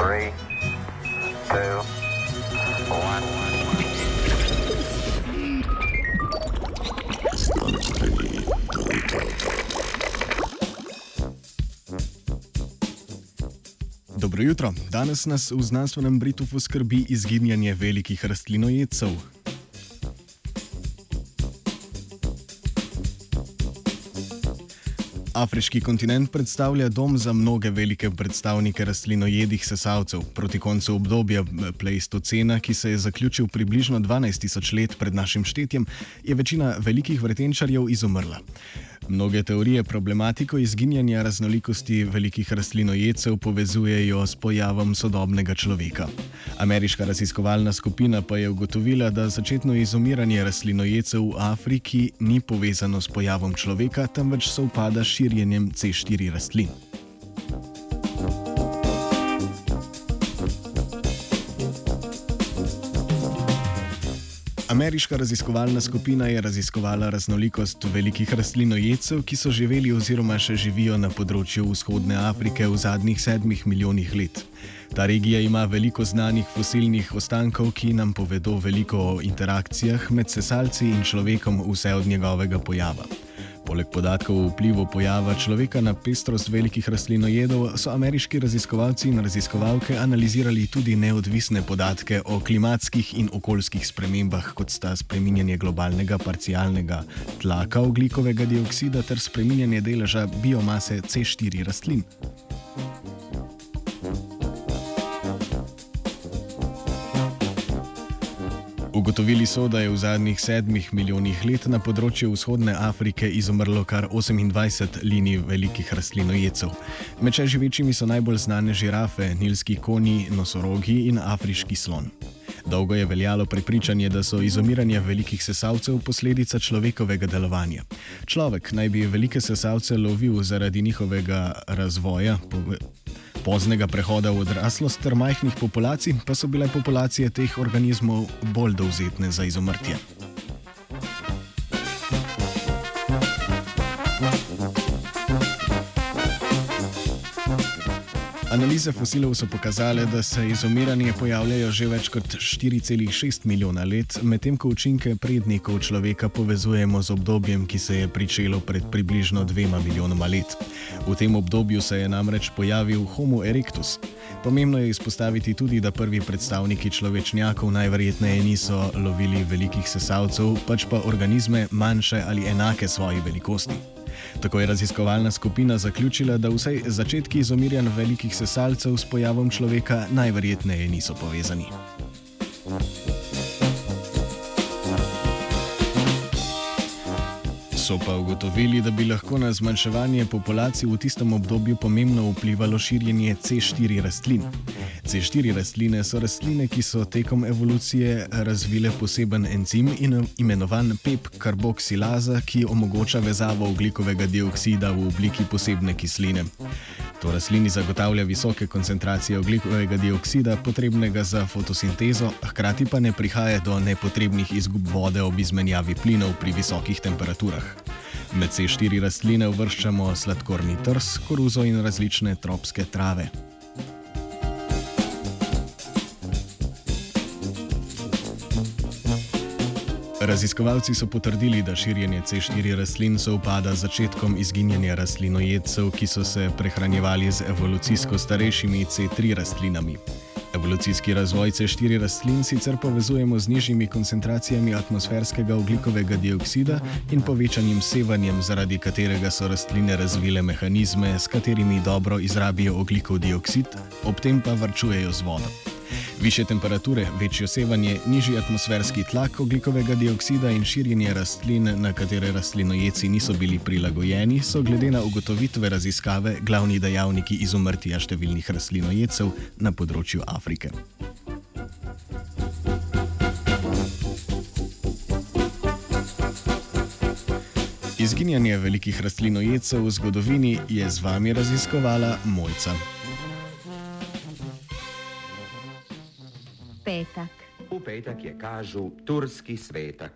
Three, two. Dobro jutro. Danes nas v znanstvenem Britufu skrbi izginjanje velikih rastlinojedcev. Afriški kontinent predstavlja dom za mnoge velike predstavnike rastlinojedih sesalcev. Proti koncu obdobja Pleistocena, ki se je zaključil približno 12 tisoč let pred našim štetjem, je večina velikih vretenčarjev izumrla. Mnoge teorije problematiko izginjanja raznolikosti velikih rastlinojedcev povezujejo s pojavom sodobnega človeka. Ameriška raziskovalna skupina pa je ugotovila, da začetno izumiranje rastlinojedcev v Afriki ni povezano s pojavom človeka, temveč se upada s širjenjem C4 rastlin. Ameriška raziskovalna skupina je raziskovala raznolikost velikih rastlinojedcev, ki so živeli oziroma še živijo na področju vzhodne Afrike v zadnjih sedmih milijonih let. Ta regija ima veliko znanih fosilnih ostankov, ki nam povedo veliko o interakcijah med sesalci in človekom vse od njegovega pojava. Poleg podatkov o vplivu pojava človeka na pestrost velikih rastlinojedov, so ameriški raziskovalci in raziskovalke analizirali tudi neodvisne podatke o klimatskih in okoljskih spremembah, kot sta spreminjanje globalnega parcialnega tlaka oglikovega dioksida ter spreminjanje deleža biomase C4 rastlin. Ugotovili so, da je v zadnjih sedmih milijonih let na področju vzhodne Afrike izumrlo kar 28 linij velikih rastlinojedcev. Med še živečimi so najbolj znane žirafe, nilski konji, nosorogi in afriški slon. Dolgo je veljalo prepričanje, da so izumiranje velikih sesalcev posledica človekovega delovanja. Človek naj bi velike sesalce lovil zaradi njihovega razvoja, poznega prehoda v odraslost ter majhnih populacij, pa so bile populacije teh organizmov bolj dovzetne za izumrtje. Analize fosilov so pokazale, da se izumiranje pojavljajo že več kot 4,6 milijona let, medtem ko učinke prednikov človeka povezujemo z obdobjem, ki se je pričelo pred približno dvema milijonoma let. V tem obdobju se je namreč pojavil Homo erectus. Pomembno je izpostaviti tudi, da prvi predstavniki človečnjakov najverjetneje niso lovili velikih sesalcev, pač pa organizme manjše ali enake svoji velikosti. Tako je raziskovalna skupina zaključila, da vsaj začetki izumirjanj velikih sesalcev s pojavom človeka najverjetneje niso povezani. So pa ugotovili, da bi lahko na zmanjševanje populacij v tistem obdobju pomembno vplivalo širjenje C4 rastlin. C4 rastline so rastline, ki so tekom evolucije razvile poseben encim imenovan PEP-karboksilaza, ki omogoča vezavo oglikovega dioksida v obliki posebne kisline. To rastlini zagotavlja visoke koncentracije oglikovega dioksida, potrebnega za fotosintezo, hkrati pa ne prihaja do nepotrebnih izgub vode ob izmenjavi plinov pri visokih temperaturah. Med C4 rastline uvrščamo sladkorni trs, koruzo in različne tropske trave. Raziskovalci so potrdili, da širjenje C4 rastlin se upada z začetkom izginjanja rastlinojedcev, ki so se prehranjevali z evolucijsko starejšimi C3 rastlinami. Evolucijski razvoj C4 rastlin sicer povezujemo z nižjimi koncentracijami atmosferskega oglikovega dioksida in povečanim sevanjem, zaradi katerega so rastline razvile mehanizme, s katerimi dobro izrabijo oglikov dioksid, ob tem pa varčujejo z vodo. Više temperature, večjo sevanje, nižji atmosferski tlak oglikovega dioksida in širjenje rastlin, na katere rastlinojeci niso bili prilagojeni, so glede na ugotovitve raziskave glavni dejavniki izumrtja številnih rastlinojecev na področju Afrike. Izginjanje velikih rastlinojecev v zgodovini je z vami raziskovala Mojca. Petak. Je kažu turski svetak.